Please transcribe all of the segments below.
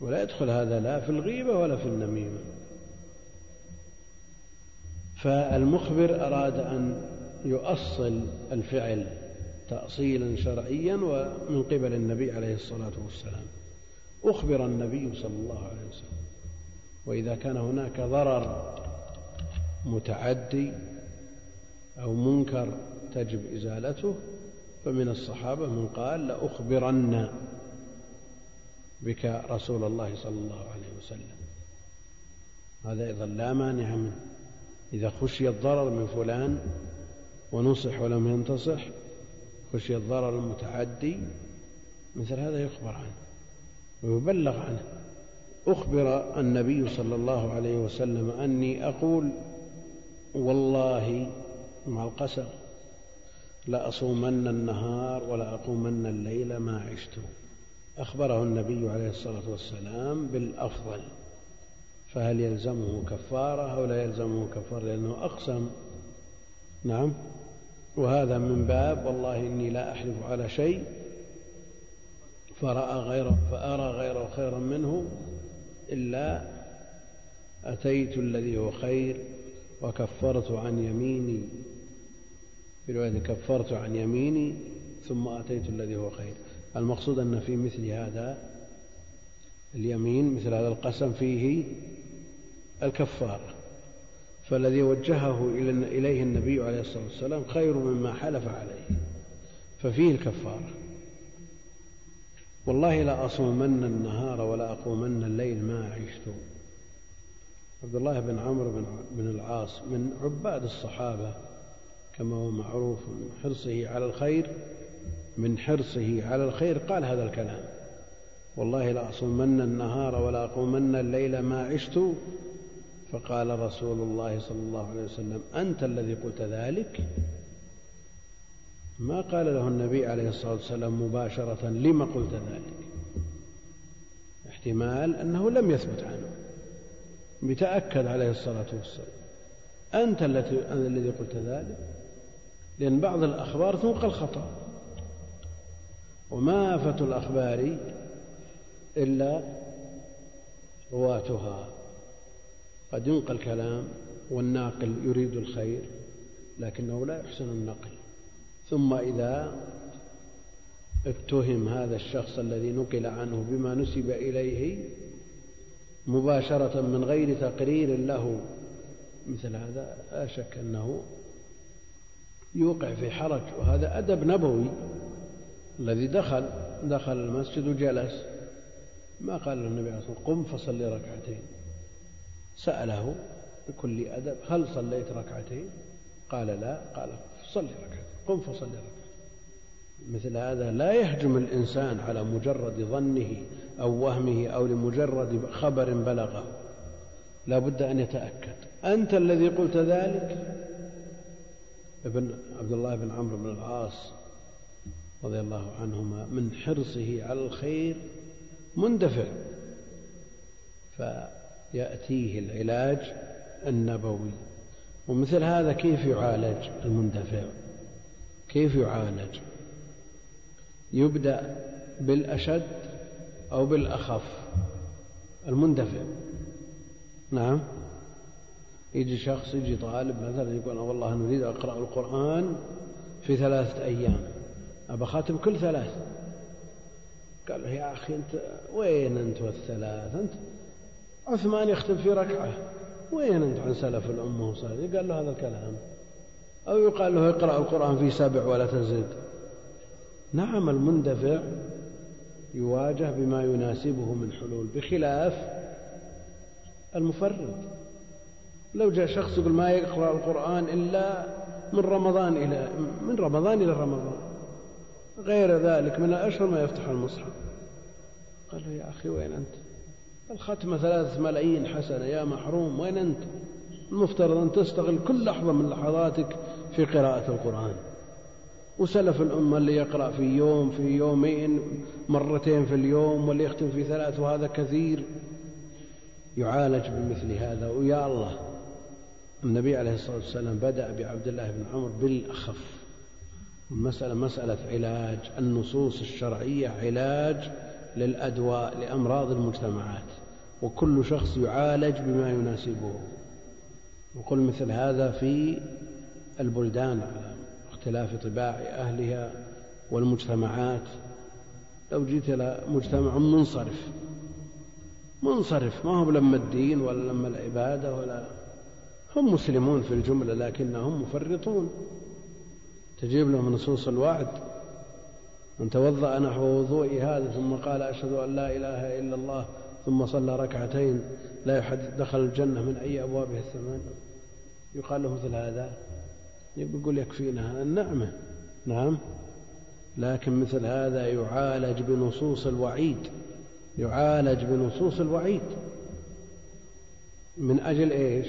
ولا يدخل هذا لا في الغيبة ولا في النميمة. فالمخبر أراد أن يؤصل الفعل تأصيلا شرعيا ومن قبل النبي عليه الصلاة والسلام. أخبر النبي صلى الله عليه وسلم. وإذا كان هناك ضرر متعدي أو منكر تجب إزالته فمن الصحابة من قال لأخبرن. بك رسول الله صلى الله عليه وسلم. هذا أيضا لا مانع منه. إذا خشي الضرر من فلان ونصح ولم ينتصح خشي الضرر المتعدي مثل هذا يخبر عنه ويبلغ عنه. أخبر النبي صلى الله عليه وسلم أني أقول والله مع القسم لأصومن النهار ولا أقومن الليل ما عشت. أخبره النبي عليه الصلاة والسلام بالأفضل فهل يلزمه كفارة أو لا يلزمه كفارة؟ لأنه أقسم. نعم. وهذا من باب والله إني لا أحلف على شيء فرأى غيره فأرى غيره خيرا منه إلا أتيت الذي هو خير وكفرت عن يميني. في رواية كفرت عن يميني ثم أتيت الذي هو خير. المقصود أن في مثل هذا اليمين مثل هذا القسم فيه الكفارة. فالذي وجهه إليه النبي عليه الصلاة والسلام خير مما حلف عليه. ففيه الكفارة. والله لأصومن النهار ولا أقومن الليل ما عشت. عبد الله بن عمرو بن العاص من عباد الصحابة كما هو معروف من حرصه على الخير من حرصه على الخير قال هذا الكلام. والله لأصومن النهار ولا أقومن الليل ما عشت. فقال رسول الله صلى الله عليه وسلم أنت الذي قلت ذلك؟ ما قال له النبي عليه الصلاة والسلام مباشرة لم قلت ذلك؟ احتمال أنه لم يثبت عنه. بتأكد عليه الصلاة والسلام. أنت الذي قلت ذلك؟ لأن بعض الأخبار تنقل خطأ. وما آفة الأخبار إلا رواتها. قد ينقل كلام والناقل يريد الخير لكنه لا يحسن النقل. ثم إذا اتهم هذا الشخص الذي نقل عنه بما نسب إليه مباشرة من غير تقرير له مثل هذا لا شك أنه يوقع في حرج وهذا أدب نبوي. الذي دخل دخل المسجد وجلس. ما قال له النبي عليه الصلاة والسلام قم فصلي ركعتين. سأله بكل أدب هل صليت ركعتين؟ قال لا. قال صلي ركعتين قم فصلي ركعتين. مثل هذا لا يهجم الإنسان على مجرد ظنه أو وهمه أو لمجرد خبر بلغه. لا بد أن يتأكد. أنت الذي قلت ذلك؟ ابن عبد الله بن عمرو بن العاص رضي الله عنهما من حرصه على الخير مندفع. فيأتيه العلاج النبوي. ومثل هذا كيف يعالج المندفع؟ كيف يعالج؟ يبدأ بالأشد أو بالأخف. المندفع. نعم. يجي شخص يجي طالب مثلا يقول والله نريد أقرأ القرآن في ثلاثة أيام. أبى خاتم كل ثلاث. قال له يا أخي أنت وين أنت والثلاث؟ أنت عثمان يختم في ركعة. وين أنت عن سلف الأمة وصالح قال له هذا الكلام. أو يقال له اقرأ القرآن في سبع ولا تزد. نعم المندفع يواجه بما يناسبه من حلول بخلاف المفرد. لو جاء شخص يقول ما يقرأ القرآن إلا من رمضان إلى من رمضان إلى رمضان. غير ذلك من الأشهر ما يفتح المصحف. قال له يا أخي وين أنت؟ الختمة ثلاثة ملايين حسنة يا محروم وين أنت؟ المفترض أن تستغل كل لحظة من لحظاتك في قراءة القرآن. وسلف الأمة اللي يقرأ في يوم في يومين مرتين في اليوم واللي يختم في ثلاث وهذا كثير. يعالج بمثل هذا ويا الله. النبي عليه الصلاة والسلام بدأ بعبد الله بن عمر بالأخف. المسألة مسألة علاج. النصوص الشرعية علاج للأدواء لأمراض المجتمعات. وكل شخص يعالج بما يناسبه. وقل مثل هذا في البلدان على اختلاف طباع أهلها والمجتمعات. لو جيت إلى مجتمع منصرف. منصرف ما هو لما الدين ولا لما العبادة ولا هم مسلمون في الجملة لكنهم مفرطون. تجيب لهم نصوص الوعد. من توضأ نحو وضوئي هذا ثم قال أشهد أن لا إله إلا الله ثم صلى ركعتين لا يحدث دخل الجنة من أي أبوابها الثمان. يقال له مثل هذا. يقول يكفينا النعمة. نعم. لكن مثل هذا يعالج بنصوص الوعيد. يعالج بنصوص الوعيد. من أجل إيش؟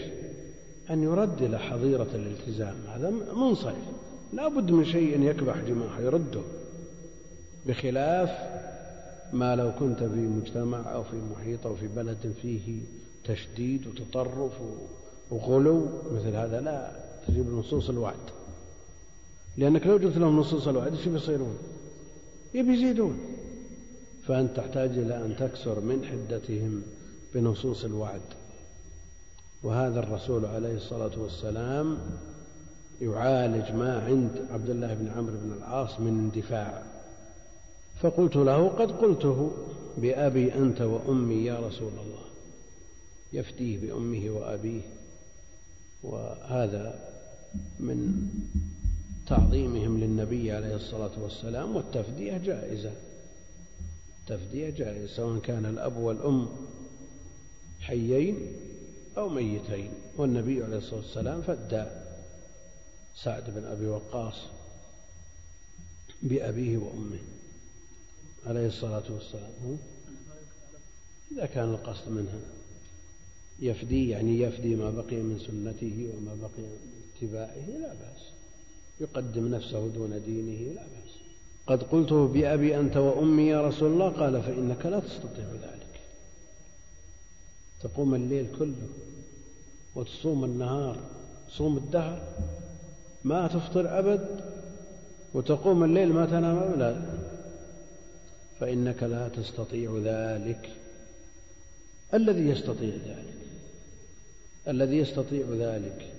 أن يرد إلى حظيرة الالتزام. هذا منصرف. لا بد من شيء يكبح جماحه يرده. بخلاف ما لو كنت في مجتمع أو في محيط أو في بلد فيه تشديد وتطرف وغلو مثل هذا لا تجيب نصوص الوعد. لأنك لو جبت لهم نصوص الوعد إيش بيصيرون؟ يبي يزيدون. فأنت تحتاج إلى أن تكسر من حدتهم بنصوص الوعد. وهذا الرسول عليه الصلاة والسلام يعالج ما عند عبد الله بن عمرو بن العاص من اندفاع. فقلت له قد قلته بأبي أنت وأمي يا رسول الله يفتيه بأمه وأبيه وهذا من تعظيمهم للنبي عليه الصلاة والسلام والتفدية جائزة التفدية جائزة سواء كان الأب والأم حيين أو ميتين. والنبي عليه الصلاة والسلام فدى. سعد بن أبي وقاص بأبيه وأمه عليه الصلاة والسلام. إذا كان القصد منها. يفدي يعني يفدي ما بقي من سنته وما بقي من اتباعه لا بأس. يقدم نفسه دون دينه لا بأس. قد قلته بأبي أنت وأمي يا رسول الله قال فإنك لا تستطيع ذلك. تقوم الليل كله وتصوم النهار صوم الدهر ما تفطر أبد وتقوم الليل ما تنام أبدا. فإنك لا تستطيع ذلك. الذي يستطيع ذلك الذي يستطيع ذلك.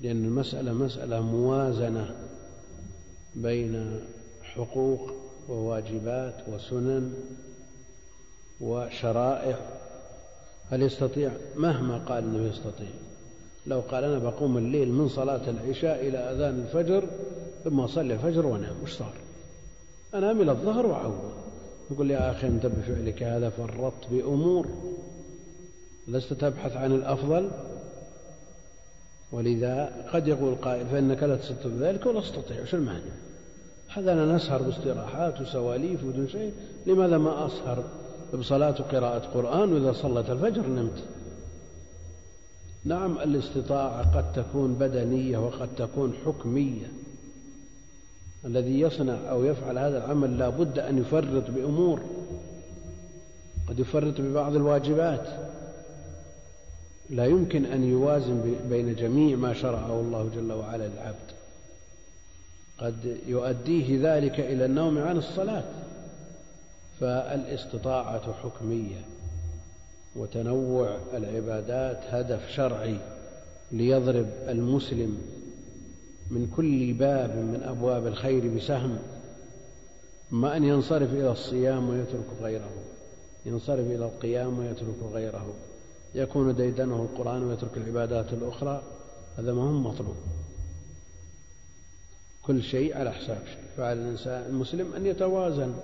لأن المسألة مسألة موازنة بين حقوق وواجبات وسنن وشرائع. هل يستطيع؟ مهما قال إنه يستطيع. لو قال أنا بقوم الليل من صلاة العشاء إلى أذان الفجر ثم أصلي الفجر وأنام وش صار؟ انام إلى الظهر وأعود. يقول يا أخي أنت بفعلك هذا فرطت بأمور. لست تبحث عن الأفضل؟ ولذا قد يقول قائل فإنك لا تستطيع ذلك ولا أستطيع وش المعنى؟ هذا أنا نسهر باستراحات وسواليف ودون شيء لماذا ما أسهر بصلاة وقراءة قرآن وإذا صلت الفجر نمت؟ نعم الاستطاعة قد تكون بدنية وقد تكون حكمية. الذي يصنع أو يفعل هذا العمل لا بد أن يفرط بأمور. قد يفرط ببعض الواجبات. لا يمكن أن يوازن بين جميع ما شرعه الله جل وعلا للعبد. قد يؤديه ذلك إلى النوم عن الصلاة. فالاستطاعة حكمية. وتنوع العبادات هدف شرعي ليضرب المسلم من كل باب من أبواب الخير بسهم ما أن ينصرف إلى الصيام ويترك غيره ينصرف إلى القيام ويترك غيره يكون ديدنه القرآن ويترك العبادات الأخرى هذا ما هو مطلوب. كل شيء على حساب شيء. فعلى الإنسان المسلم أن يتوازن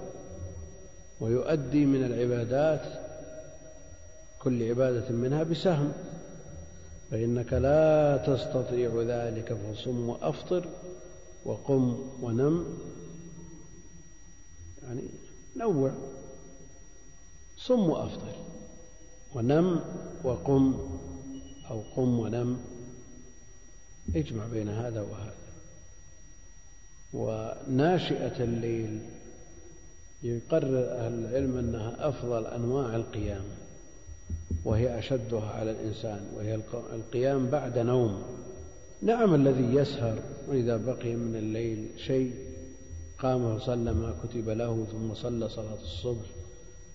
ويؤدي من العبادات كل عبادة منها بسهم. فإنك لا تستطيع ذلك فصم وأفطر وقم ونم. يعني نوع. صم وأفطر ونم وقم أو قم ونم. اجمع بين هذا وهذا. وناشئة الليل يقرر أهل العلم أنها أفضل أنواع القيام. وهي أشدها على الإنسان وهي القيام بعد نوم. نعم الذي يسهر وإذا بقي من الليل شيء قام فصلى ما كتب له ثم صلى صلاة الصبح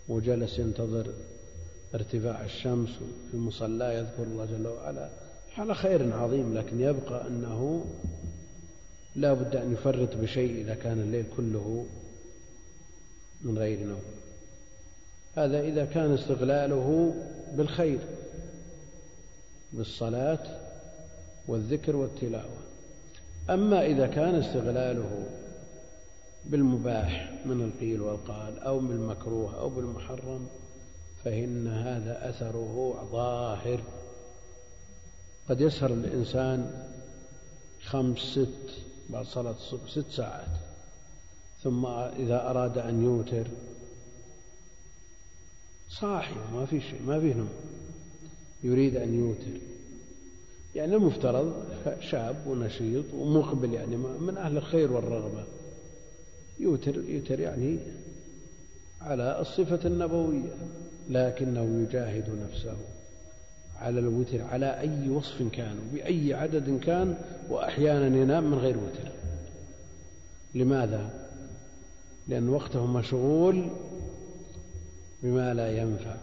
وجلس ينتظر ارتفاع الشمس في مصلاه يذكر الله جل وعلا. على خير عظيم لكن يبقى أنه لا بد أن يفرط بشيء إذا كان الليل كله من غير نوم. هذا إذا كان استغلاله بالخير بالصلاة والذكر والتلاوة. أما إذا كان استغلاله بالمباح من القيل والقال أو بالمكروه أو بالمحرم فإن هذا أثره ظاهر. قد يسهر الإنسان خمس ست بعد صلاة الصبح ست ساعات ثم إذا أراد أن يوتر صاحي ما في شيء ما فيه نوم. يريد أن يوتر. يعني المفترض شاب ونشيط ومقبل يعني من أهل الخير والرغبة. يوتر يوتر يعني على الصفة النبوية لكنه يجاهد نفسه على الوتر على أي وصف كان بأي عدد كان وأحيانا ينام من غير وتر. لماذا؟ لأن وقته مشغول بما لا ينفع.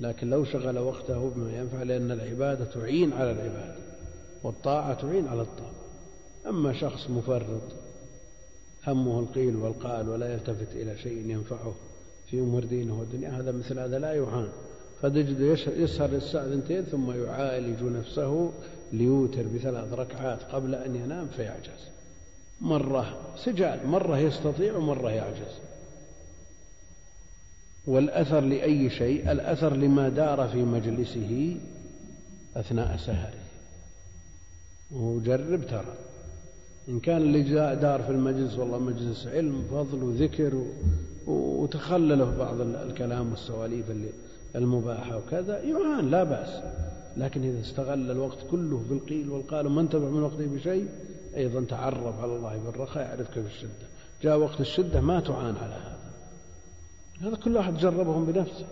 لكن لو شغل وقته بما ينفع لأن العبادة تعين على العبادة والطاعة تعين على الطاعة. أما شخص مفرط همه القيل والقال ولا يلتفت إلى شيء ينفعه في أمور دينه والدنيا هذا مثل هذا لا يعان. فتجد يسهر الساعة اثنتين ثم يعالج نفسه ليوتر بثلاث ركعات قبل أن ينام فيعجز. مرة سجال مرة يستطيع ومرة يعجز. والأثر لأي شيء؟ الأثر لما دار في مجلسه أثناء سهره. وجرب ترى. إن كان اللي دار في المجلس والله مجلس علم فضل وذكر وتخلله بعض الكلام والسواليف اللي المباحة وكذا يعان لا بأس. لكن إذا استغل الوقت كله بالقيل والقال وما انتبه من وقته بشيء أيضا تعرف على الله بالرخاء يعرفك في الشدة جاء وقت الشدة ما تعان على هذا. هذا كل واحد جربهم بنفسه.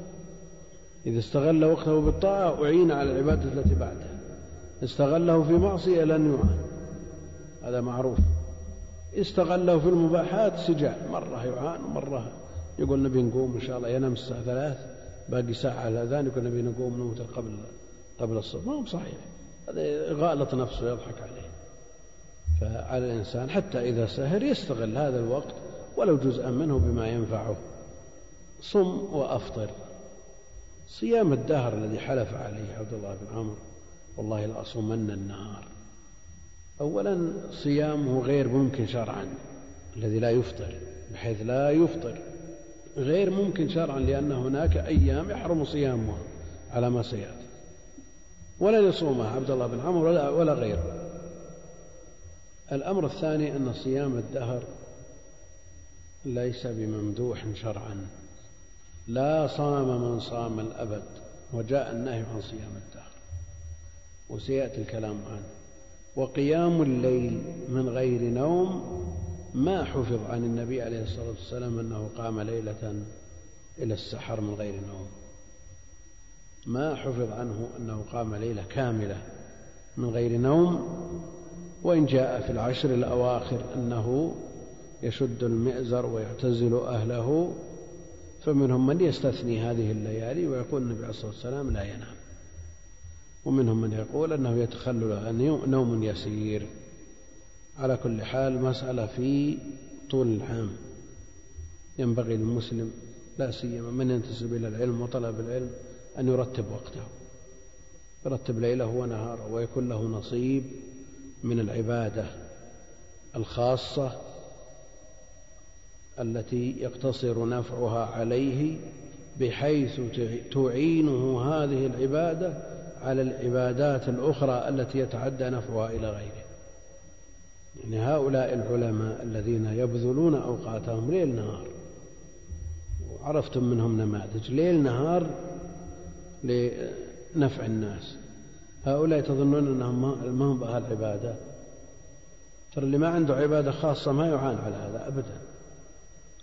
إذا استغل وقته بالطاعة أعين على العبادة التي بعدها. استغله في معصية لن يعان. هذا معروف. استغله في المباحات سجال. مرة يعان ومرة يقول نبي نقوم إن شاء الله. ينام الساعة ثلاث باقي ساعة على الأذان يقول نبي نقوم نوتر قبل قبل الصبح ما هو صحيح. هذا غالط نفسه يضحك عليه. فعلى الإنسان حتى إذا سهر يستغل هذا الوقت ولو جزءا منه بما ينفعه. صم وأفطر. صيام الدهر الذي حلف عليه عبد الله بن عمرو والله لأصومن النهار. أولا صيامه غير ممكن شرعا الذي لا يفطر بحيث لا يفطر. غير ممكن شرعا لأن هناك أيام يحرم صيامها على ما سيأتي. ولن يصومها عبد الله بن عمرو ولا, ولا غيره. الأمر الثاني أن صيام الدهر ليس بممدوح شرعا. لا صام من صام الأبد وجاء النهي عن صيام الدهر. وسيأتي الكلام عنه وقيام الليل من غير نوم ما حفظ عن النبي عليه الصلاة والسلام أنه قام ليلة إلى السحر من غير نوم. ما حفظ عنه أنه قام ليلة كاملة من غير نوم. وإن جاء في العشر الأواخر أنه يشد المئزر ويعتزل أهله. فمنهم من يستثني هذه الليالي ويقول النبي عليه الصلاة والسلام لا ينام. ومنهم من يقول أنه يتخلل نوم يسير. على كل حال مسألة في طول العام. ينبغي للمسلم لا سيما من ينتسب إلى العلم وطلب العلم أن يرتب وقته. يرتب ليله ونهاره ويكون له نصيب من العبادة الخاصة التي يقتصر نفعها عليه بحيث تعينه هذه العبادة على العبادات الأخرى التي يتعدى نفعها إلى غيره. يعني هؤلاء العلماء الذين يبذلون أوقاتهم ليل نهار وعرفتم منهم نماذج. ليل نهار لنفع الناس. هؤلاء تظنون أنهم ما هم أهل عبادة ترى اللي ما عنده عبادة خاصة ما يعان على هذا أبدا.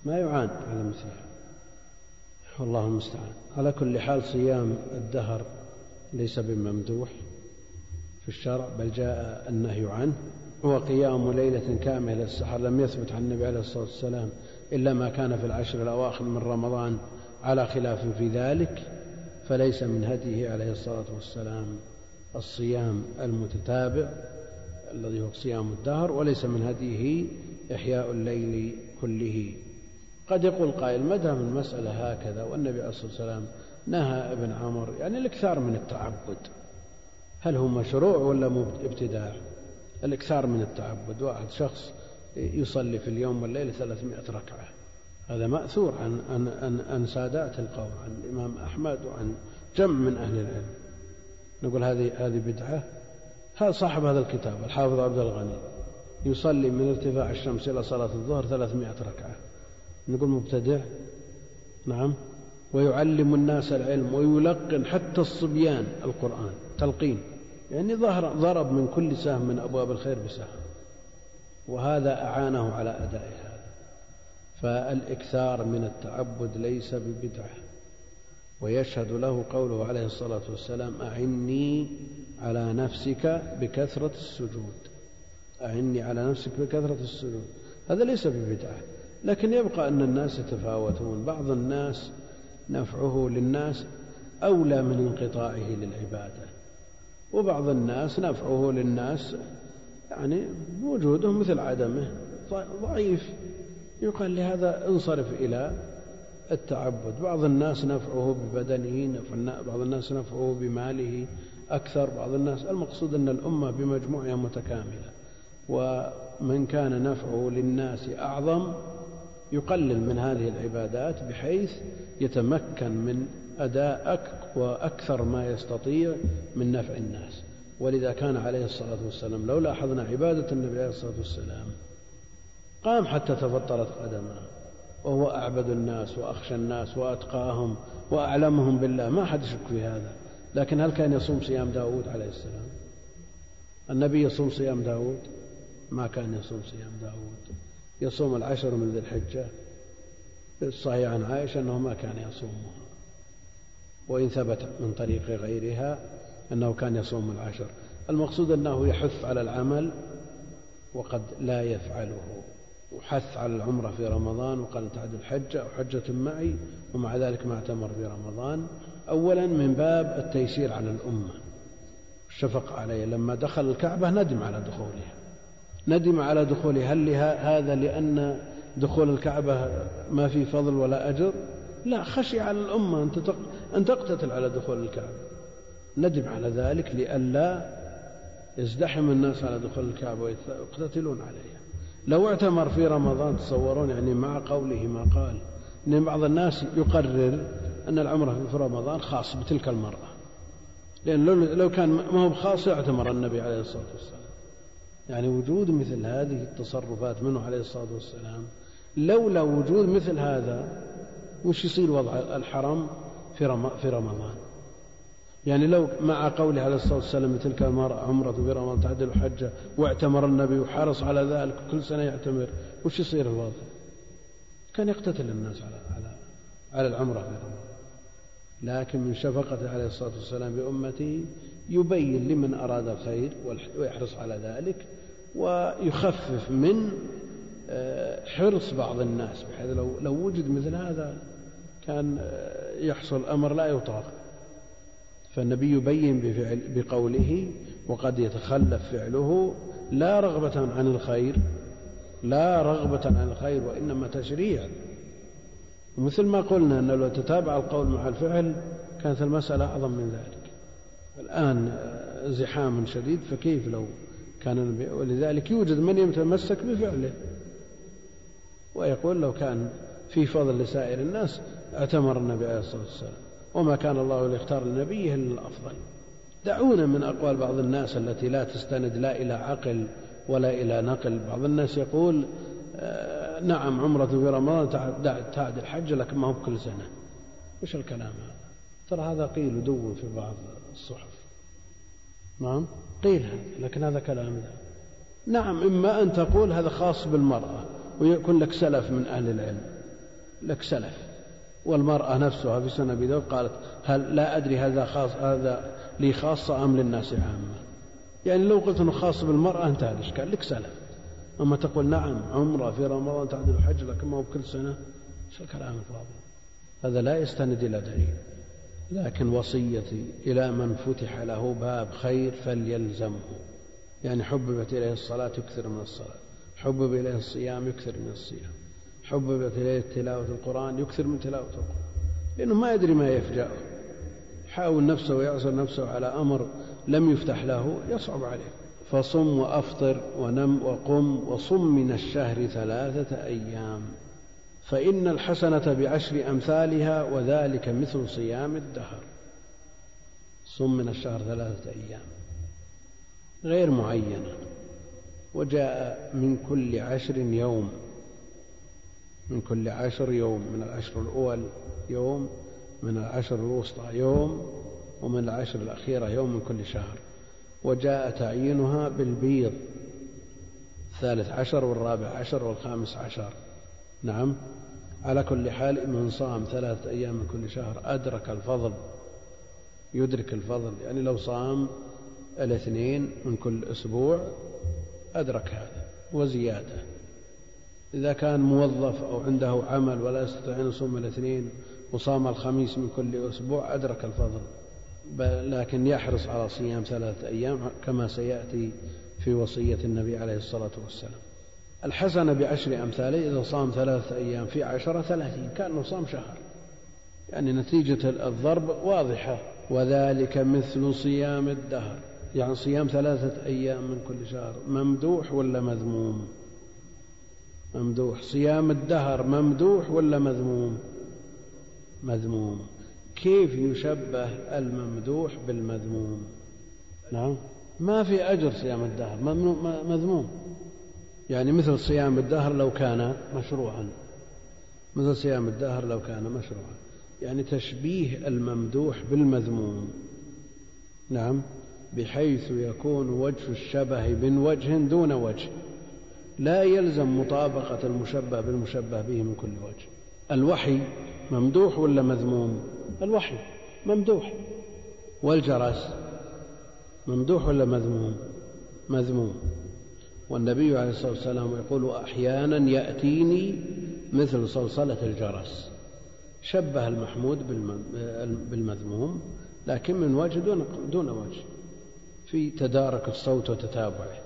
ما يعان على مثلها والله المستعان. على كل حال صيام الدهر ليس بممدوح في الشرع بل جاء النهي عنه. هو قيام ليلة كاملة السحر لم يثبت عن النبي عليه الصلاة والسلام إلا ما كان في العشر الأواخر من رمضان على خلاف في ذلك فليس من هديه عليه الصلاة والسلام الصيام المتتابع الذي هو صيام الدهر وليس من هديه إحياء الليل كله. قد يقول قائل ما دام المسألة هكذا والنبي عليه الصلاة والسلام نهى ابن عمر يعني الإكثار من التعبد. هل هو مشروع ولا ابتداع؟ الإكثار من التعبد. واحد شخص يصلي في اليوم والليلة ثلاثمائة ركعة. هذا مأثور عن, عن, عن, عن سادات القوم عن الإمام أحمد وعن جمع من أهل العلم. نقول هذه هذه بدعة. هذا صاحب هذا الكتاب الحافظ عبد الغني يصلي من ارتفاع الشمس إلى صلاة الظهر ثلاثمائة ركعة. نقول مبتدع نعم ويعلم الناس العلم ويلقن حتى الصبيان القرآن تلقين يعني ظهر ضرب من كل سهم من أبواب الخير بسهم وهذا أعانه على أداء هذا. فالإكثار من التعبد ليس ببدعة ويشهد له قوله عليه الصلاة والسلام أعني على نفسك بكثرة السجود أعني على نفسك بكثرة السجود. هذا ليس ببدعة. لكن يبقى أن الناس يتفاوتون. بعض الناس نفعه للناس أولى من انقطاعه للعبادة وبعض الناس نفعه للناس يعني وجوده مثل عدمه. ضعيف. يقال لهذا انصرف إلى التعبد. بعض الناس نفعه ببدنه بعض الناس نفعه بماله أكثر. بعض الناس المقصود أن الأمة بمجموعها متكاملة ومن كان نفعه للناس أعظم يقلل من هذه العبادات بحيث يتمكن من أداء وأكثر ما يستطيع من نفع الناس. ولذا كان عليه الصلاة والسلام لو لاحظنا عبادة النبي عليه الصلاة والسلام قام حتى تفطرت قدمه وهو أعبد الناس وأخشى الناس وأتقاهم وأعلمهم بالله. ما حد يشك في هذا. لكن هل كان يصوم صيام داود عليه السلام؟ النبي يصوم صيام داود؟ ما كان يصوم صيام داود. يصوم العشر من ذي الحجة. الصحيح عن عائشة أنه ما كان يصومها. وإن ثبت من طريق غيرها أنه كان يصوم العشر. المقصود أنه يحث على العمل وقد لا يفعله. وحث على العمرة في رمضان وقال تعد الحجة أو حجة معي ومع ذلك ما اعتمر في رمضان. أولا من باب التيسير على الأمة. الشفق عليه. لما دخل الكعبة ندم على دخولها. ندم على دخولها هل هذا لأن دخول الكعبة ما في فضل ولا أجر؟ لا خشي على الأمة أن تقتتل على دخول الكعبة. ندم على ذلك لئلا يزدحم الناس على دخول الكعبة ويقتتلون عليها. لو اعتمر في رمضان تصورون يعني مع قوله ما قال أن بعض الناس يقرر أن العمرة في رمضان خاص بتلك المرأة. لأن لو كان ما هو خاص يعتمر النبي عليه الصلاة والسلام. يعني وجود مثل هذه التصرفات منه عليه الصلاة والسلام لولا وجود مثل هذا وش يصير وضع الحرم في في رمضان؟ يعني لو مع قوله عليه الصلاة والسلام تلك المرأة عمرة رمضان تعدل حجة واعتمر النبي وحرص على ذلك كل سنة يعتمر وش يصير الوضع؟ كان يقتتل الناس على على على العمرة في رمضان. لكن من شفقته عليه الصلاة والسلام بأمته يبين لمن أراد الخير ويحرص على ذلك ويخفف من آه، حرص بعض الناس بحيث لو لو وجد مثل هذا كان آه، يحصل أمر لا يطاق. فالنبي يبين بفعل بقوله وقد يتخلف فعله لا رغبة عن الخير لا رغبة عن الخير وإنما تشريع. ومثل ما قلنا أنه لو تتابع القول مع الفعل كانت المسألة أعظم من ذلك. الآن زحام شديد فكيف لو كان النبي؟ ولذلك يوجد من يتمسك بفعله. ويقول لو كان في فضل لسائر الناس اعتمر النبي عليه الصلاة والسلام. وما كان الله ليختار لنبيه إلا الأفضل. دعونا من أقوال بعض الناس التي لا تستند لا إلى عقل ولا إلى نقل. بعض الناس يقول آه، نعم عمرة في رمضان تعد الحج لكن ما هو بكل سنة. وش الكلام هذا؟ ترى هذا قيل ودو في بعض الصحف. نعم. قيل هذا لكن هذا كلام. ذا نعم إما أن تقول هذا خاص بالمرأة ويكون لك سلف من أهل العلم. لك سلف. والمرأة نفسها في سنة أبي قالت هل لا أدري هذا خاص هذا لي خاصة أم للناس عامة يعني لو قلت أنه خاص بالمرأة انتهى الإشكال لك سنة أما تقول نعم عمرة في رمضان تعدل الحج لكن ما هو بكل سنة شو كلام فاضي هذا لا يستند إلى دليل. لكن وصيتي إلى من فتح له باب خير فليلزمه. يعني حببت إليه الصلاة يكثر من الصلاة. حبب إليه الصيام يكثر من الصيام. حببت إليه تلاوة القرآن يكثر من تلاوة القرآن. لأنه ما يدري ما يفجأه. يحاول نفسه ويعصر نفسه على أمر لم يفتح له يصعب عليه. فصم وأفطر ونم وقم وصم من الشهر ثلاثة أيام. فإن الحسنة بعشر أمثالها وذلك مثل صيام الدهر. صم من الشهر ثلاثة أيام. غير معينة. وجاء من كل عشر يوم. من كل عشر يوم. من العشر الأول يوم. من العشر الوسطى يوم. ومن العشر الأخيرة يوم من كل شهر. وجاء تعيينها بالبيض. الثالث عشر والرابع عشر والخامس عشر. نعم. على كل حال من صام ثلاثة أيام من كل شهر أدرك الفضل يدرك الفضل. يعني لو صام الاثنين من كل أسبوع أدرك هذا وزيادة. إذا كان موظف أو عنده عمل ولا يستطيع أن يصوم الاثنين وصام الخميس من كل أسبوع أدرك الفضل. لكن يحرص على صيام ثلاثة أيام كما سيأتي في وصية النبي عليه الصلاة والسلام. الحسنة بعشر أمثاله إذا صام ثلاثة أيام في عشرة ثلاثين كأنه صام شهر. يعني نتيجة الضرب واضحة. وذلك مثل صيام الدهر. يعني صيام ثلاثة أيام من كل شهر ممدوح ولا مذموم؟ ممدوح. صيام الدهر ممدوح ولا مذموم؟ مذموم. كيف يشبه الممدوح بالمذموم؟ نعم. ما في أجر صيام الدهر مذموم. يعني مثل صيام الدهر لو كان مشروعا. مثل صيام الدهر لو كان مشروعا. يعني تشبيه الممدوح بالمذموم. نعم. بحيث يكون وجه الشبه من وجه دون وجه. لا يلزم مطابقة المشبه بالمشبه به من كل وجه. الوحي ممدوح ولا مذموم؟ الوحي ممدوح. والجرس ممدوح ولا مذموم؟ مذموم. والنبي عليه الصلاة والسلام يقول أحيانا يأتيني مثل صلصلة الجرس. شبه المحمود بالمذموم لكن من وجه دون, وجه في تدارك الصوت وتتابعه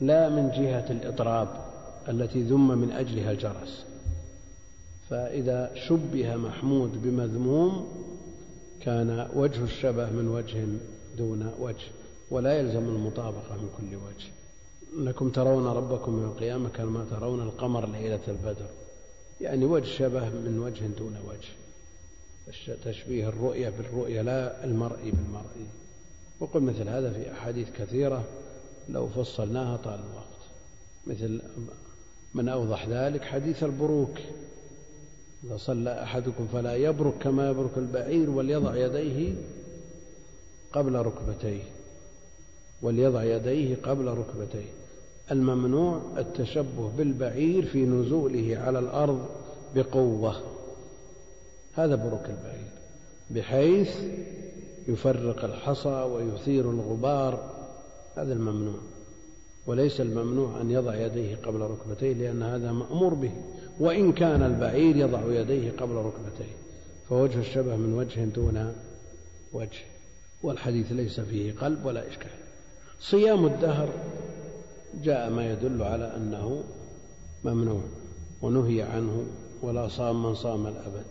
لا من جهة الإطراب التي ذم من أجلها الجرس. فإذا شبه محمود بمذموم كان وجه الشبه من وجه دون وجه ولا يلزم المطابقة من كل وجه. إنكم ترون ربكم يوم القيامة كما ترون القمر ليلة البدر. يعني وجه شبه من وجه دون وجه. تشبيه الرؤية بالرؤية لا المرئي بالمرئي وقل مثل هذا في أحاديث كثيرة لو فصلناها طال الوقت. مثل من أوضح ذلك حديث البروك. إذا صلى أحدكم فلا يبرك كما يبرك البعير وليضع يديه قبل ركبتيه. وليضع يديه قبل ركبتيه. الممنوع التشبه بالبعير في نزوله على الأرض بقوة. هذا بروك البعير بحيث يفرق الحصى ويثير الغبار. هذا الممنوع وليس الممنوع أن يضع يديه قبل ركبتيه لأن هذا مأمور به. وإن كان البعير يضع يديه قبل ركبتيه فوجه الشبه من وجه دون وجه والحديث ليس فيه قلب ولا إشكال. صيام الدهر جاء ما يدل على أنه ممنوع ونهي عنه ولا صام من صام الأبد.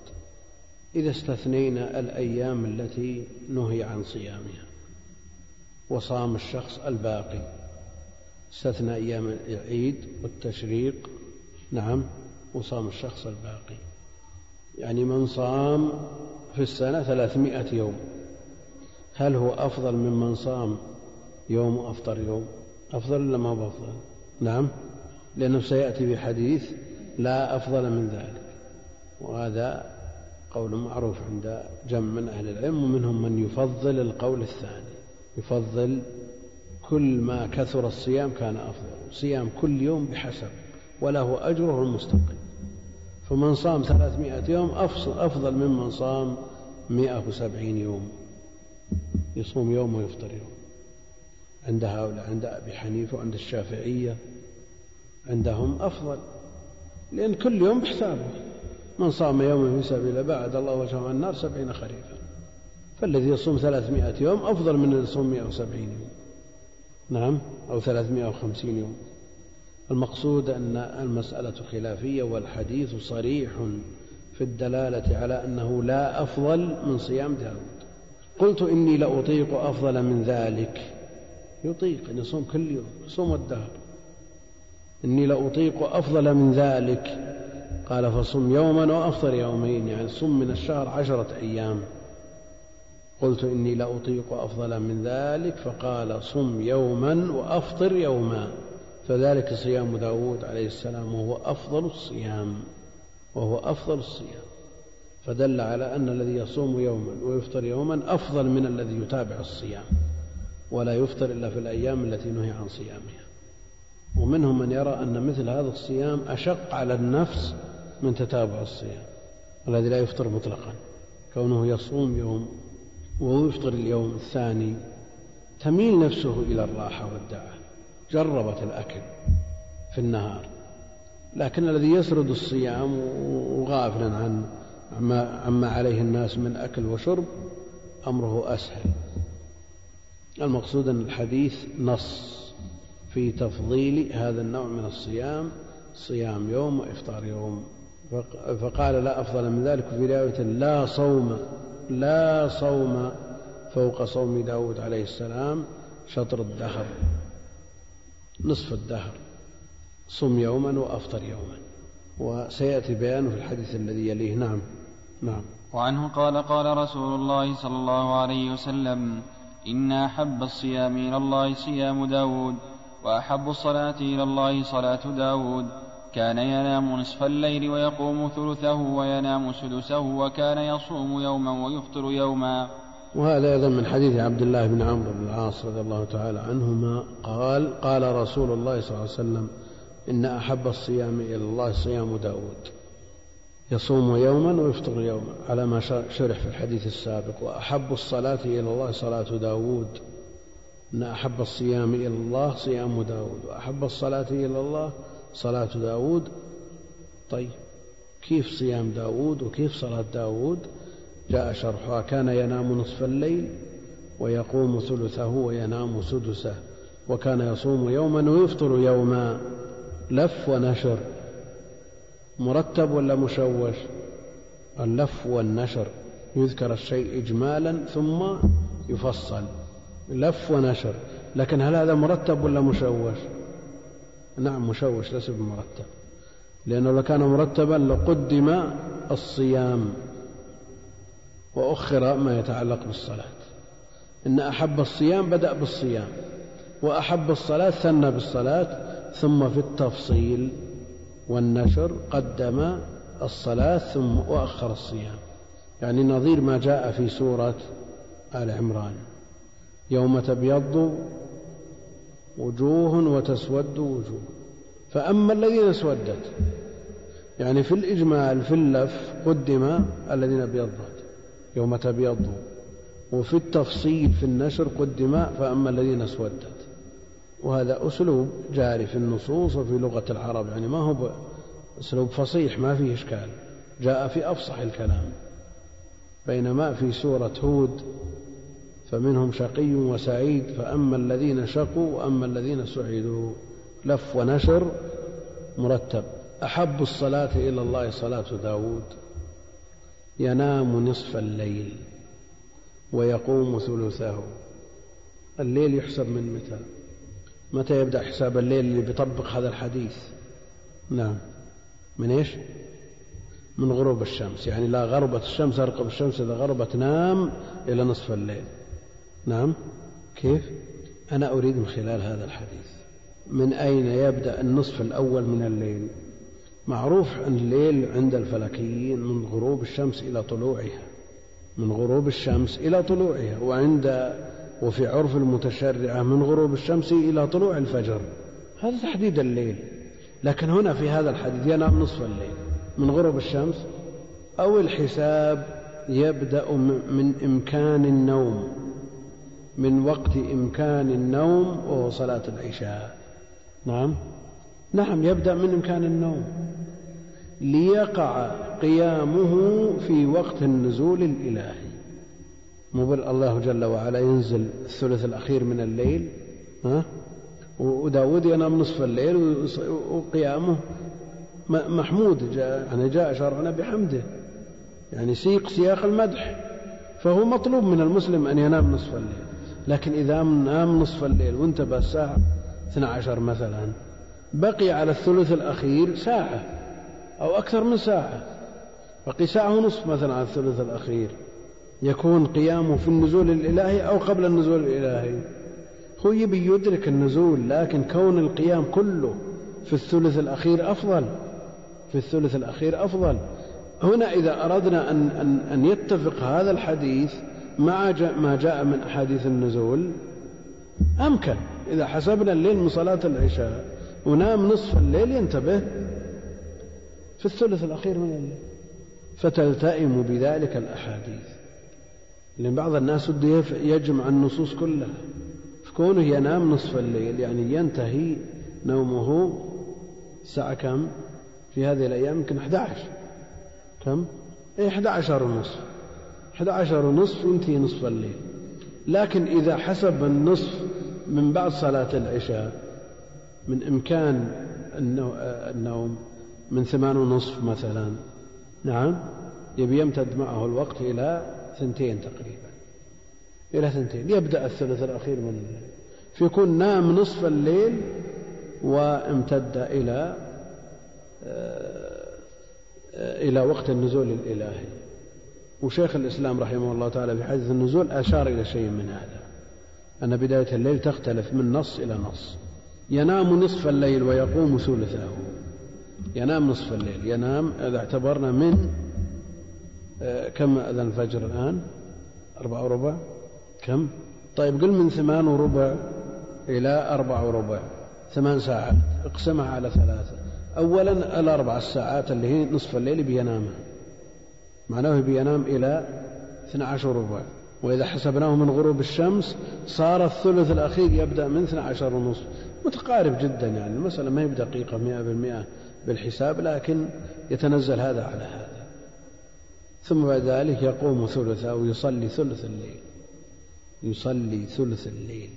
إذا استثنينا الأيام التي نهي عن صيامها وصام الشخص الباقي استثنى أيام العيد والتشريق نعم وصام الشخص الباقي. يعني من صام في السنة ثلاثمائة يوم هل هو أفضل ممن صام يوم وأفطر يوم؟ أفضل ولا ما هو أفضل نعم. لأنه سيأتي بحديث لا أفضل من ذلك. وهذا قول معروف عند جمع من أهل العلم ومنهم من يفضل القول الثاني. يفضل كل ما كثر الصيام كان أفضل. صيام كل يوم بحسب وله أجره المستقل فمن صام ثلاثمائة يوم أفضل ممن صام مائة وسبعين يوم. يصوم يوم ويفطر يوم. عند هؤلاء عند أبي حنيفة وعند الشافعية عندهم أفضل. لأن كل يوم بحسابه. من صام يوما في سبيل الله بعد الله وجهه عن النار سبعين خريفا. فالذي يصوم ثلاثمائة يوم أفضل من الذي يصوم مائة وسبعين يوم. نعم أو ثلاثمائة وخمسين يوم. المقصود أن المسألة خلافية والحديث صريح في الدلالة على أنه لا أفضل من صيام داود. قلت إني لأطيق أفضل من ذلك. يطيق أن يصوم كل يوم يصوم الدهر إني لأطيق أفضل من ذلك. قال فصم يوما وأفطر يومين يعني صم من الشهر عشرة أيام. قلت إني لأطيق أفضل من ذلك فقال صم يوما وأفطر يوما. فذلك صيام داود عليه السلام وهو أفضل الصيام وهو أفضل الصيام. فدل على أن الذي يصوم يوما ويفطر يوما أفضل من الذي يتابع الصيام. ولا يفطر إلا في الأيام التي نهي عن صيامها. ومنهم من يرى أن مثل هذا الصيام أشق على النفس من تتابع الصيام الذي لا يفطر مطلقا. كونه يصوم يوم ويفطر اليوم الثاني تميل نفسه إلى الراحة والدعة جربت الأكل في النهار لكن الذي يسرد الصيام وغافلا عن عما, عليه الناس من أكل وشرب أمره أسهل. المقصود أن الحديث نص في تفضيل هذا النوع من الصيام صيام يوم وإفطار يوم. فقال لا أفضل من ذلك في رواية لا صوم لا صوم فوق صوم داود عليه السلام شطر الدهر نصف الدهر صم يوما وأفطر يوما. وسيأتي بيانه في الحديث الذي يليه. نعم نعم. وعنه قال قال رسول الله صلى الله عليه وسلم إن أحب الصيام إلى الله صيام داود وأحب الصلاة إلى الله صلاة داود. كان ينام نصف الليل ويقوم ثلثه وينام سدسه وكان يصوم يوما ويفطر يوما. وهذا أيضا من حديث عبد الله بن عمرو بن العاص رضي الله تعالى عنهما. قال قال رسول الله صلى الله عليه وسلم إن أحب الصيام إلى الله صيام داود. يصوم يوما ويفطر يوما على ما شرح في الحديث السابق. وأحب الصلاة إلى الله صلاة داود. إن أحب الصيام إلى الله صيام داود. وأحب الصلاة إلى الله صلاة داود. طيب كيف صيام داود وكيف صلاة داود؟ جاء شرحها. كان ينام نصف الليل ويقوم ثلثه وينام سدسه. وكان يصوم يوما ويفطر يوما. لف ونشر. مرتب ولا مشوش؟ اللف والنشر. يذكر الشيء إجمالا ثم يفصل. لف ونشر. لكن هل هذا مرتب ولا مشوش؟ نعم مشوش ليس بمرتب. لأنه لو كان مرتبا لقدم الصيام وأخر ما يتعلق بالصلاة. إن أحب الصيام بدأ بالصيام وأحب الصلاة ثنى بالصلاة ثم في التفصيل. والنشر قدم الصلاة ثم وأخر الصيام. يعني نظير ما جاء في سورة آل عمران. يوم تبيض وجوه وتسود وجوه. فأما الذين اسودت يعني في الإجمال في اللف قدم الذين ابيضت. يوم تبيض وفي التفصيل في النشر قدم فأما الذين اسودت. وهذا أسلوب جاري في النصوص وفي لغة العرب يعني ما هو أسلوب فصيح ما فيه إشكال جاء في أفصح الكلام بينما في سورة هود فمنهم شقي وسعيد فأما الذين شقوا وأما الذين سعدوا لف ونشر مرتب أحب الصلاة إلى الله صلاة داود ينام نصف الليل ويقوم ثلثه الليل يحسب من متى؟ متى يبدأ حساب الليل اللي بيطبق هذا الحديث؟ نعم. من إيش؟ من غروب الشمس. يعني لا غربت الشمس أرقب الشمس. إذا غربت نام إلى نصف الليل. نعم. كيف؟ أنا أريد من خلال هذا الحديث. من أين يبدأ النصف الأول من الليل؟ معروف أن الليل عند الفلكيين من غروب الشمس إلى طلوعها. من غروب الشمس إلى طلوعها. وعند وفي عرف المتشرعة من غروب الشمس إلى طلوع الفجر. هذا تحديد الليل. لكن هنا في هذا الحديث ينام نصف الليل. من غروب الشمس أو الحساب يبدأ من إمكان النوم. من وقت إمكان النوم وهو صلاة العشاء. نعم. نعم يبدأ من إمكان النوم. ليقع قيامه في وقت النزول الإلهي. مو الله جل وعلا ينزل الثلث الأخير من الليل ها؟ وداود ينام نصف الليل وقيامه محمود جاء يعني جاء شرعنا بحمده. يعني سيق سياق المدح. فهو مطلوب من المسلم أن ينام نصف الليل. لكن إذا نام نصف الليل وانتبه الساعة 12 مثلا بقي على الثلث الأخير ساعة أو أكثر من ساعة. بقي ساعة ونصف مثلا على الثلث الأخير. يكون قيامه في النزول الإلهي أو قبل النزول الإلهي. هو يبي يدرك النزول لكن كون القيام كله في الثلث الأخير أفضل. في الثلث الأخير أفضل. هنا إذا أردنا أن, أن, أن يتفق هذا الحديث مع ما جاء من أحاديث النزول أمكن. إذا حسبنا الليل من صلاة العشاء ونام نصف الليل ينتبه. في الثلث الأخير من الليل. فتلتئم بذلك الأحاديث. لأن بعض الناس وده يجمع النصوص كلها. فكونه ينام نصف الليل يعني ينتهي نومه الساعة كم؟ في هذه الأيام يمكن 11 كم؟ إيه 11 ونصف. 11 ونصف ينتهي نصف الليل. لكن إذا حسب النصف من بعد صلاة العشاء من إمكان النوم من ثمان ونصف مثلا نعم يبي يمتد معه الوقت إلى ثنتين تقريبا إلى ثنتين. يبدأ الثلث الأخير من الليل فيكون نام نصف الليل وامتد إلى آه، إلى وقت النزول الإلهي. وشيخ الإسلام رحمه الله تعالى في حديث النزول أشار إلى شيء من هذا أن بداية الليل تختلف من نص إلى نص. ينام نصف الليل ويقوم ثلثه. ينام نصف الليل ينام إذا اعتبرنا من كم أذن الفجر الآن؟ أربعة وربع؟ كم؟ طيب قل من ثمان وربع إلى أربعة وربع. ثمان ساعات. اقسمها على ثلاثة. أولا الأربع الساعات اللي هي نصف الليل بينامها معناه بينام إلى 12 وربع. وإذا حسبناه من غروب الشمس صار الثلث الأخير يبدأ من 12 ونصف. متقارب جدا يعني. المسألة ما هي بدقيقة مئة بالمئة بالحساب لكن يتنزل هذا على هذا. ثم بعد ذلك يقوم ثلثه ويصلي ثلث الليل. يصلي ثلث الليل.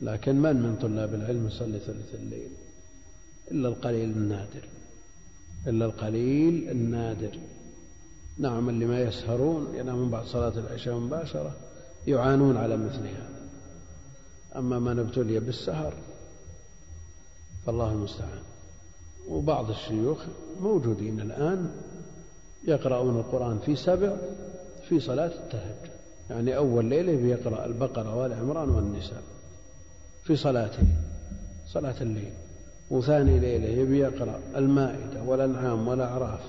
لكن من من طلاب العلم يصلي ثلث الليل؟ إلا القليل النادر. إلا القليل النادر. نعم اللي ما يسهرون ينامون بعد صلاة العشاء مباشرة يعانون على مثل هذا. أما من ابتلي بالسهر فالله المستعان. وبعض الشيوخ موجودين الآن يقرؤون القرآن في سبع في صلاة التهجد. يعني أول ليلة بيقرأ البقرة والعمران والنساء في صلاته صلاة الليل. وثاني ليلة يبي يقرأ المائدة والأنعام والأعراف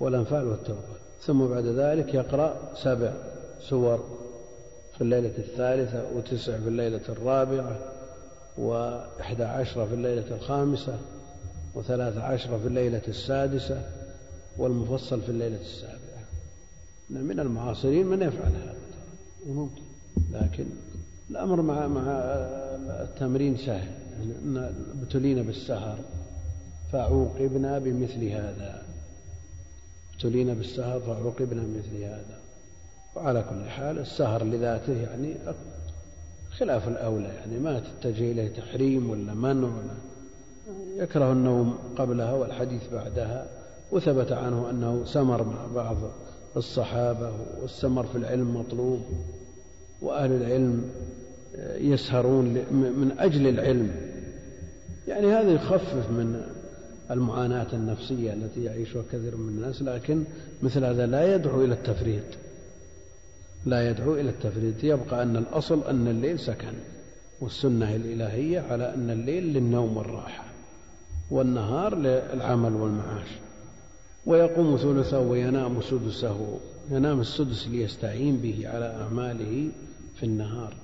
والأنفال والتوبة. ثم بعد ذلك يقرأ سبع سور في الليلة الثالثة وتسع في الليلة الرابعة وإحدى عشرة في الليلة الخامسة وثلاث عشرة في الليلة السادسة والمفصل في الليلة السابعة. من المعاصرين من يفعل هذا. ممكن لكن الأمر مع مع التمرين سهل. يعني ابتلينا بالسهر. فعوقبنا بمثل هذا. ابتلينا بالسهر فعوقبنا بمثل هذا. وعلى كل حال السهر لذاته يعني خلاف الأولى. يعني ما تتجه إليه تحريم ولا منع ولا يكره النوم قبلها والحديث بعدها. وثبت عنه أنه سمر مع بعض الصحابة والسمر في العلم مطلوب وأهل العلم يسهرون من أجل العلم. يعني هذا يخفف من المعاناة النفسية التي يعيشها كثير من الناس لكن مثل هذا لا يدعو إلى التفريط. لا يدعو إلى التفريط. يبقى أن الأصل أن الليل سكن والسنة الإلهية على أن الليل للنوم والراحة والنهار للعمل والمعاش. ويقوم ثلثه وينام سدسه ينام السدس ليستعين به على أعماله في النهار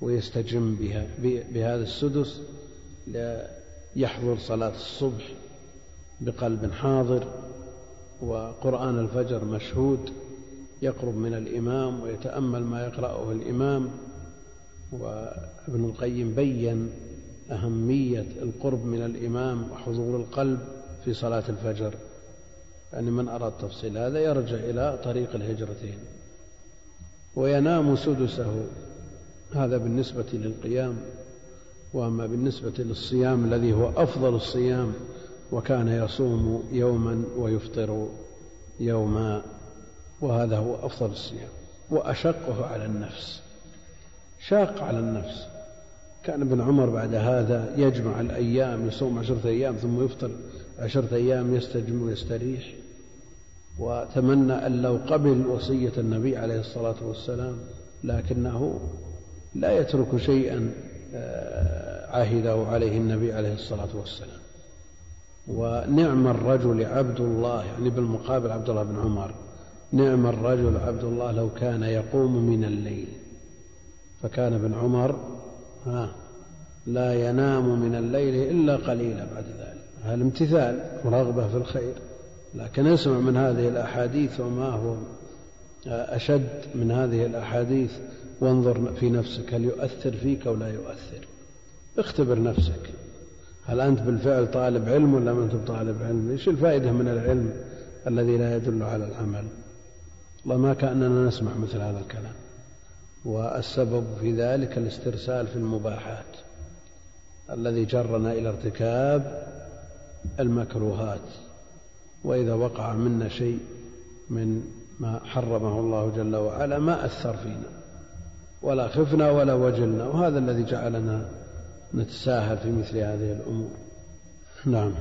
ويستجم بها بهذا السدس يحضر صلاة الصبح بقلب حاضر وقرآن الفجر مشهود يقرب من الإمام ويتأمل ما يقرأه الإمام. وابن القيم بين أهمية القرب من الإمام وحضور القلب في صلاة الفجر. يعني من أراد تفصيل هذا يرجع إلى طريق الهجرتين. وينام سدسه. هذا بالنسبة للقيام وأما بالنسبة للصيام الذي هو أفضل الصيام وكان يصوم يوما ويفطر يوما وهذا هو أفضل الصيام. وأشقه على النفس. شاق على النفس. كان ابن عمر بعد هذا يجمع الأيام يصوم عشرة أيام ثم يفطر عشرة أيام يستجم ويستريح. وتمنى أن لو قبل وصية النبي عليه الصلاة والسلام لكنه لا يترك شيئا آه، عهده عليه النبي عليه الصلاة والسلام. ونعم الرجل عبد الله يعني بالمقابل عبد الله بن عمر نعم الرجل عبد الله لو كان يقوم من الليل. فكان ابن عمر ها لا ينام من الليل إلا قليلا بعد ذلك. هذا امتثال ورغبة في الخير. لكن اسمع من هذه الأحاديث وما هو أشد من هذه الأحاديث وانظر في نفسك هل يؤثر فيك أو لا يؤثر؟ اختبر نفسك. هل أنت بالفعل طالب علم ولا ما أنت طالب علم؟ إيش الفائدة من العلم الذي لا يدل على العمل؟ والله ما كأننا نسمع مثل هذا الكلام. والسبب في ذلك الاسترسال في المباحات الذي جرنا إلى ارتكاب المكروهات. وإذا وقع منا شيء من ما حرمه الله جل وعلا ما أثر فينا ولا خفنا ولا وجلنا وهذا الذي جعلنا نتساهل في مثل هذه الأمور. نعم.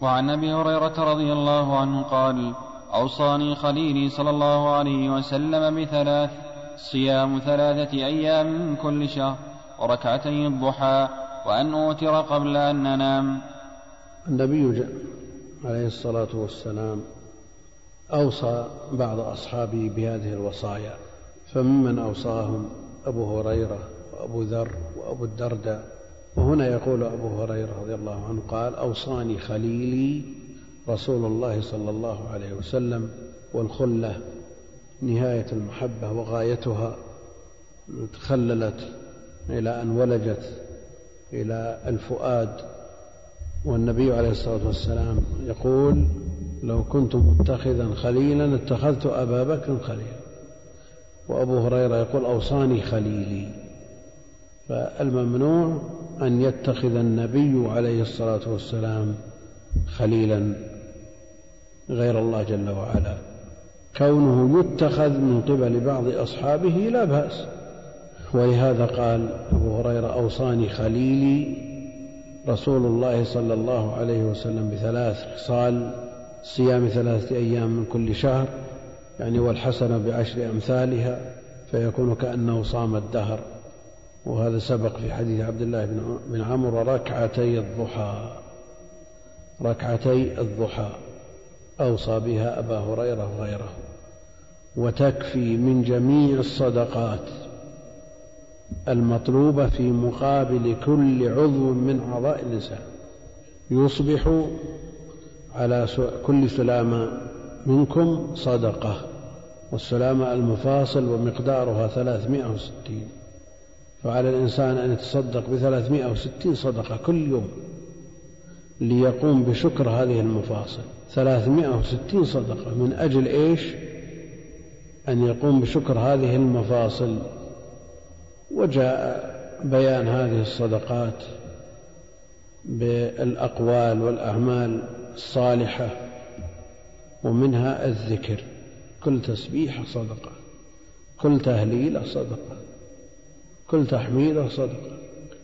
وعن أبي هريرة رضي الله عنه قال أوصاني خليلي صلى الله عليه وسلم بثلاث صيام ثلاثة أيام من كل شهر وركعتي الضحى وأن أوتر قبل أن أنام. النبي عليه الصلاة والسلام أوصى بعض أصحابه بهذه الوصايا فممن أوصاهم أبو هريرة وأبو ذر وأبو الدرداء. وهنا يقول أبو هريرة رضي الله عنه قال أوصاني خليلي رسول الله صلى الله عليه وسلم والخلة نهاية المحبة وغايتها تخللت إلى أن ولجت إلى الفؤاد والنبي عليه الصلاة والسلام يقول لو كنت متخذا خليلا اتخذت أبا بكر خليلا. وأبو هريرة يقول أوصاني خليلي. فالممنوع أن يتخذ النبي عليه الصلاة والسلام خليلا غير الله جل وعلا. كونه يتخذ من قبل بعض أصحابه لا بأس. ولهذا قال أبو هريرة أوصاني خليلي. رسول الله صلى الله عليه وسلم بثلاث خصال صيام ثلاثة أيام من كل شهر يعني والحسنة بعشر أمثالها فيكون كأنه صام الدهر. وهذا سبق في حديث عبد الله بن عمرو ركعتي الضحى. ركعتي الضحى. أوصى بها أبا هريرة وغيره. وتكفي من جميع الصدقات. المطلوبة في مقابل كل عضو من أعضاء الإنسان. يصبح على كل سلامة منكم صدقة والسلامة المفاصل ومقدارها ثلاثمائة وستين. فعلى الإنسان أن يتصدق بثلاثمائة وستين صدقة كل يوم ليقوم بشكر هذه المفاصل. ثلاثمائة وستين صدقة من أجل إيش؟ أن يقوم بشكر هذه المفاصل وجاء بيان هذه الصدقات بالأقوال والأعمال الصالحة ومنها الذكر. كل تسبيحة صدقة كل تهليلة صدقة كل تحميدة صدقة.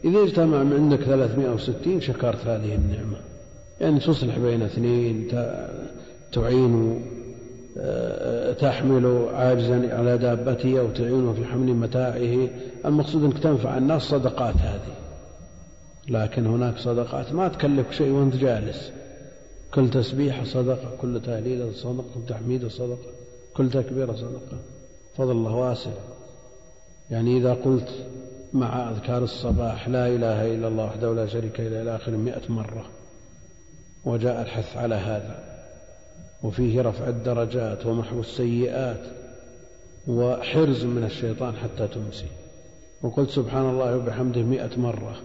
إذا اجتمع من عندك 360 شكرت هذه النعمة. يعني تصلح بين اثنين تعين تحمل عاجزا على دابته أو تعينه في حمل متاعه. المقصود أنك تنفع الناس صدقات هذه. لكن هناك صدقات ما تكلف شيء وأنت جالس. كل تسبيحة صدقة كل تهليلة صدقة كل تحميدة صدقة كل تكبيرة صدقة. فضل الله واسع. يعني إذا قلت مع أذكار الصباح لا إله إلا الله وحده لا شريك له إلى آخر مئة مرة وجاء الحث على هذا. وفيه رفع الدرجات ومحو السيئات وحرز من الشيطان حتى تمسي. وقلت سبحان الله وبحمده مئة مرة.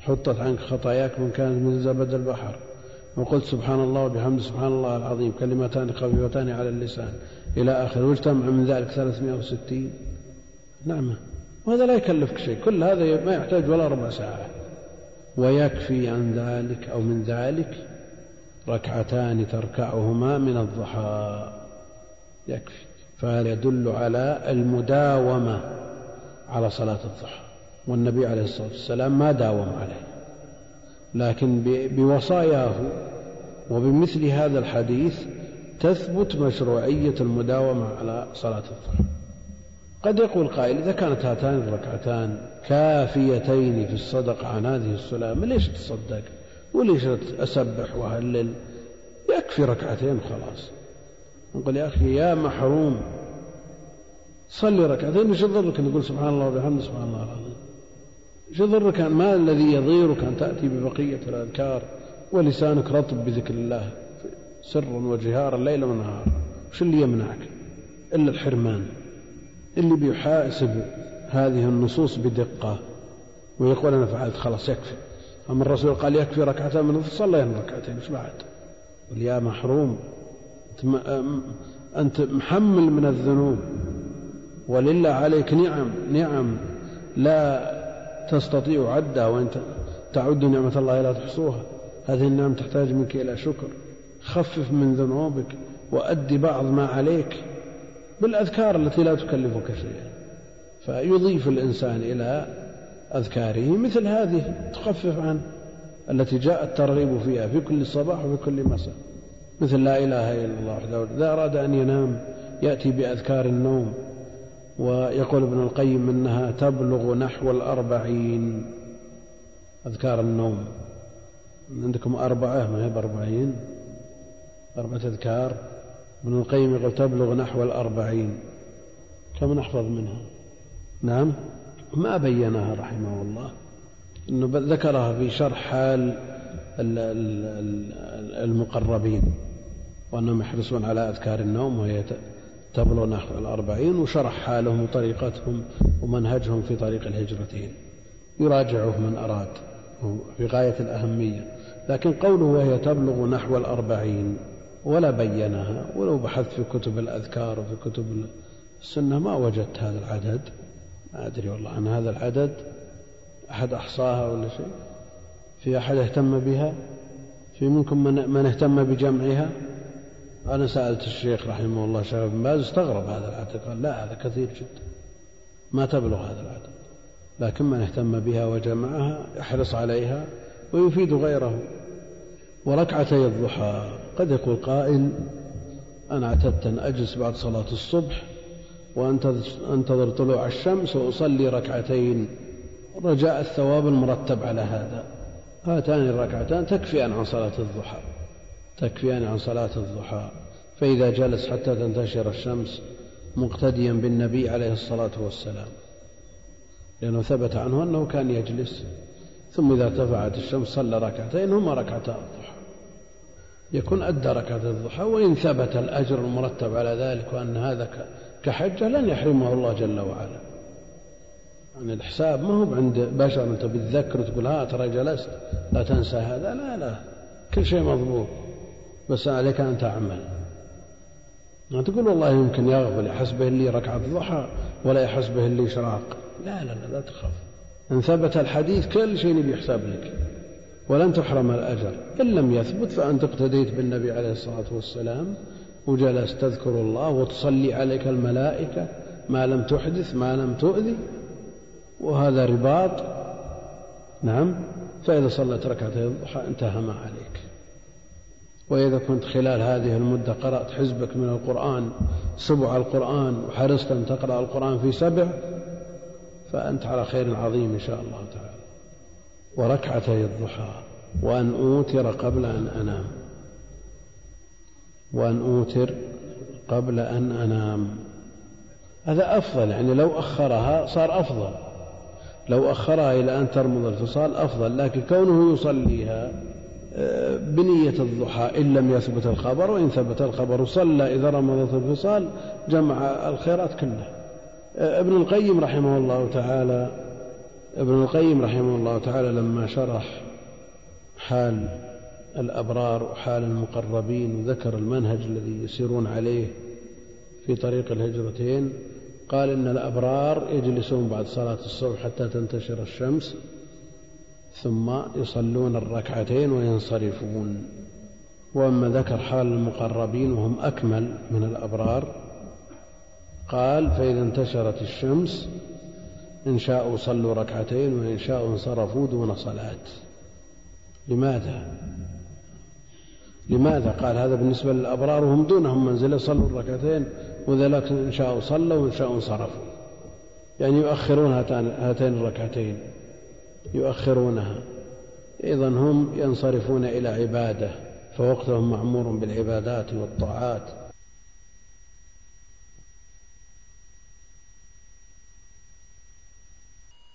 حطت عنك خطاياك من كانت من زبد البحر. وقلت سبحان الله وبحمده سبحان الله العظيم. كلمتان خفيفتان على اللسان. إلى آخره واجتمع من ذلك 360 نعمة وهذا لا يكلفك شيء. كل هذا ما يحتاج ولا ربع ساعة. ويكفي عن ذلك أو من ذلك ركعتان تركعهما من الضحى. يكفي. فهذا يدل على المداومة على صلاة الضحى؟ والنبي عليه الصلاة والسلام ما داوم عليه. لكن بوصاياه وبمثل هذا الحديث تثبت مشروعية المداومة على صلاة الضحى. قد يقول قائل إذا كانت هاتان الركعتان كافيتين في الصدقة عن هذه السلامة ليش تصدق؟ وليش أسبح وأهلل. يكفي ركعتين خلاص. نقول يا أخي يا محروم. صلي ركعتين. إيش يضرك أن تقول سبحان الله وبحمده؟ سبحان الله العظيم. إيش يضرك؟ ما الذي يضيرك أن تأتي ببقية الأذكار ولسانك رطب بذكر الله. سرا وجهارا ليلا ونهارا وش اللي يمنعك؟ إلا الحرمان. اللي بيحاسب هذه النصوص بدقة. ويقول أنا فعلت. خلاص يكفي. أما الرسول قال يكفي ركعتين من صلينا ركعتين إيش بعد. قل يا محروم أنت محمل من الذنوب. ولله عليك نعم نعم. لا تستطيع عدها وأنت تعد نعمة الله لا تحصوها. هذه النعم تحتاج منك إلى شكر. خفف من ذنوبك وأد بعض ما عليك بالأذكار التي لا تكلفك شيئا. فيضيف الإنسان إلى أذكاره مثل هذه تخفف عنه التي جاء الترغيب فيها في كل صباح وفي كل مساء. مثل لا إله إلا الله وحده إذا أراد أن ينام يأتي بأذكار النوم ويقول ابن القيم إنها تبلغ نحو الأربعين. أذكار النوم. عندكم أربعة ما هي بأربعين؟ أربعة أذكار. ابن القيم يقول تبلغ نحو الأربعين. كم نحفظ منها؟ نعم؟ ما بينها رحمه الله. أنه ذكرها في شرح حال المقربين وأنهم يحرصون على أذكار النوم وهي تبلغ نحو الأربعين وشرح حالهم وطريقتهم ومنهجهم في طريق الهجرتين. يراجعه من أراد في غاية الأهمية. لكن قوله وهي تبلغ نحو الأربعين ولا بينها ولو بحثت في كتب الأذكار وفي كتب السنة ما وجدت هذا العدد. ما أدري والله عن هذا العدد أحد أحصاها ولا شيء؟ في أحد اهتم بها؟ في منكم من, من اهتم بجمعها؟ أنا سألت الشيخ رحمه الله شيخ بن باز استغرب هذا العدد قال لا هذا كثير جدا ما تبلغ هذا العدد. لكن من اهتم بها وجمعها يحرص عليها ويفيد غيره. وركعتي الضحى قد يقول قائل أنا اعتدت أن أجلس بعد صلاة الصبح وأنتظر طلوع الشمس وأصلي ركعتين. رجاء الثواب المرتب على هذا. هاتان الركعتان تكفيان عن صلاة الضحى. تكفيان عن صلاة الضحى. فإذا جلس حتى تنتشر الشمس مقتديا بالنبي عليه الصلاة والسلام. لأنه ثبت عنه أنه كان يجلس. ثم إذا ارتفعت الشمس صلى ركعتين هما ركعتا الضحى. يكون أدى ركعة الضحى وإن ثبت الأجر المرتب على ذلك وأن هذا كحجة لن يحرمه الله جل وعلا. يعني الحساب ما هو عند بشر أنت بتذكر وتقول ها ترى جلست لا تنسى هذا. لا لا كل شيء مضبوط. بس عليك أن تعمل. ما تقول والله يمكن يغفل يحسبه اللي ركعة الضحى ولا يحسبه اللي إشراق لا لا لا لا تخاف. إن ثبت الحديث كل شيء يبي يحسب لك. ولن تحرم الأجر. إن لم يثبت فأنت اقتديت بالنبي عليه الصلاة والسلام وجلست تذكر الله وتصلي عليك الملائكة ما لم تحدث ما لم تؤذي وهذا رباط. نعم. فإذا صلت ركعتي الضحى انتهى ما عليك. وإذا كنت خلال هذه المدة قرأت حزبك من القرآن سبع القرآن وحرصت أن تقرأ القرآن في سبع فأنت على خير عظيم إن شاء الله تعالى. وركعتي الضحى وأن أوتر قبل أن أنام. وأن أوتر قبل أن أنام. هذا أفضل يعني لو أخرها صار أفضل. لو أخرها إلى أن ترمض الفصال أفضل لكن كونه يصليها آه، بنية الضحى إن لم يثبت الخبر وإن ثبت الخبر صلى إذا رمضت الفصال جمع الخيرات كلها. آه، ابن القيم رحمه الله تعالى ابن القيم رحمه الله تعالى لما شرح حال الأبرار وحال المقربين وذكر المنهج الذي يسيرون عليه في طريق الهجرتين قال إن الأبرار يجلسون بعد صلاة الصبح حتى تنتشر الشمس ثم يصلون الركعتين وينصرفون وأما ذكر حال المقربين وهم أكمل من الأبرار قال فإذا انتشرت الشمس إن شاءوا صلوا ركعتين وإن شاءوا انصرفوا دون صلاة لماذا؟ لماذا قال هذا بالنسبة للأبرار؟ وهم دونهم منزلة صلوا الركعتين وذلك إن شاءوا صلوا وإن شاءوا انصرفوا. يعني يؤخرون هاتين الركعتين. يؤخرونها. إذا هم ينصرفون إلى عبادة فوقتهم معمور بالعبادات والطاعات.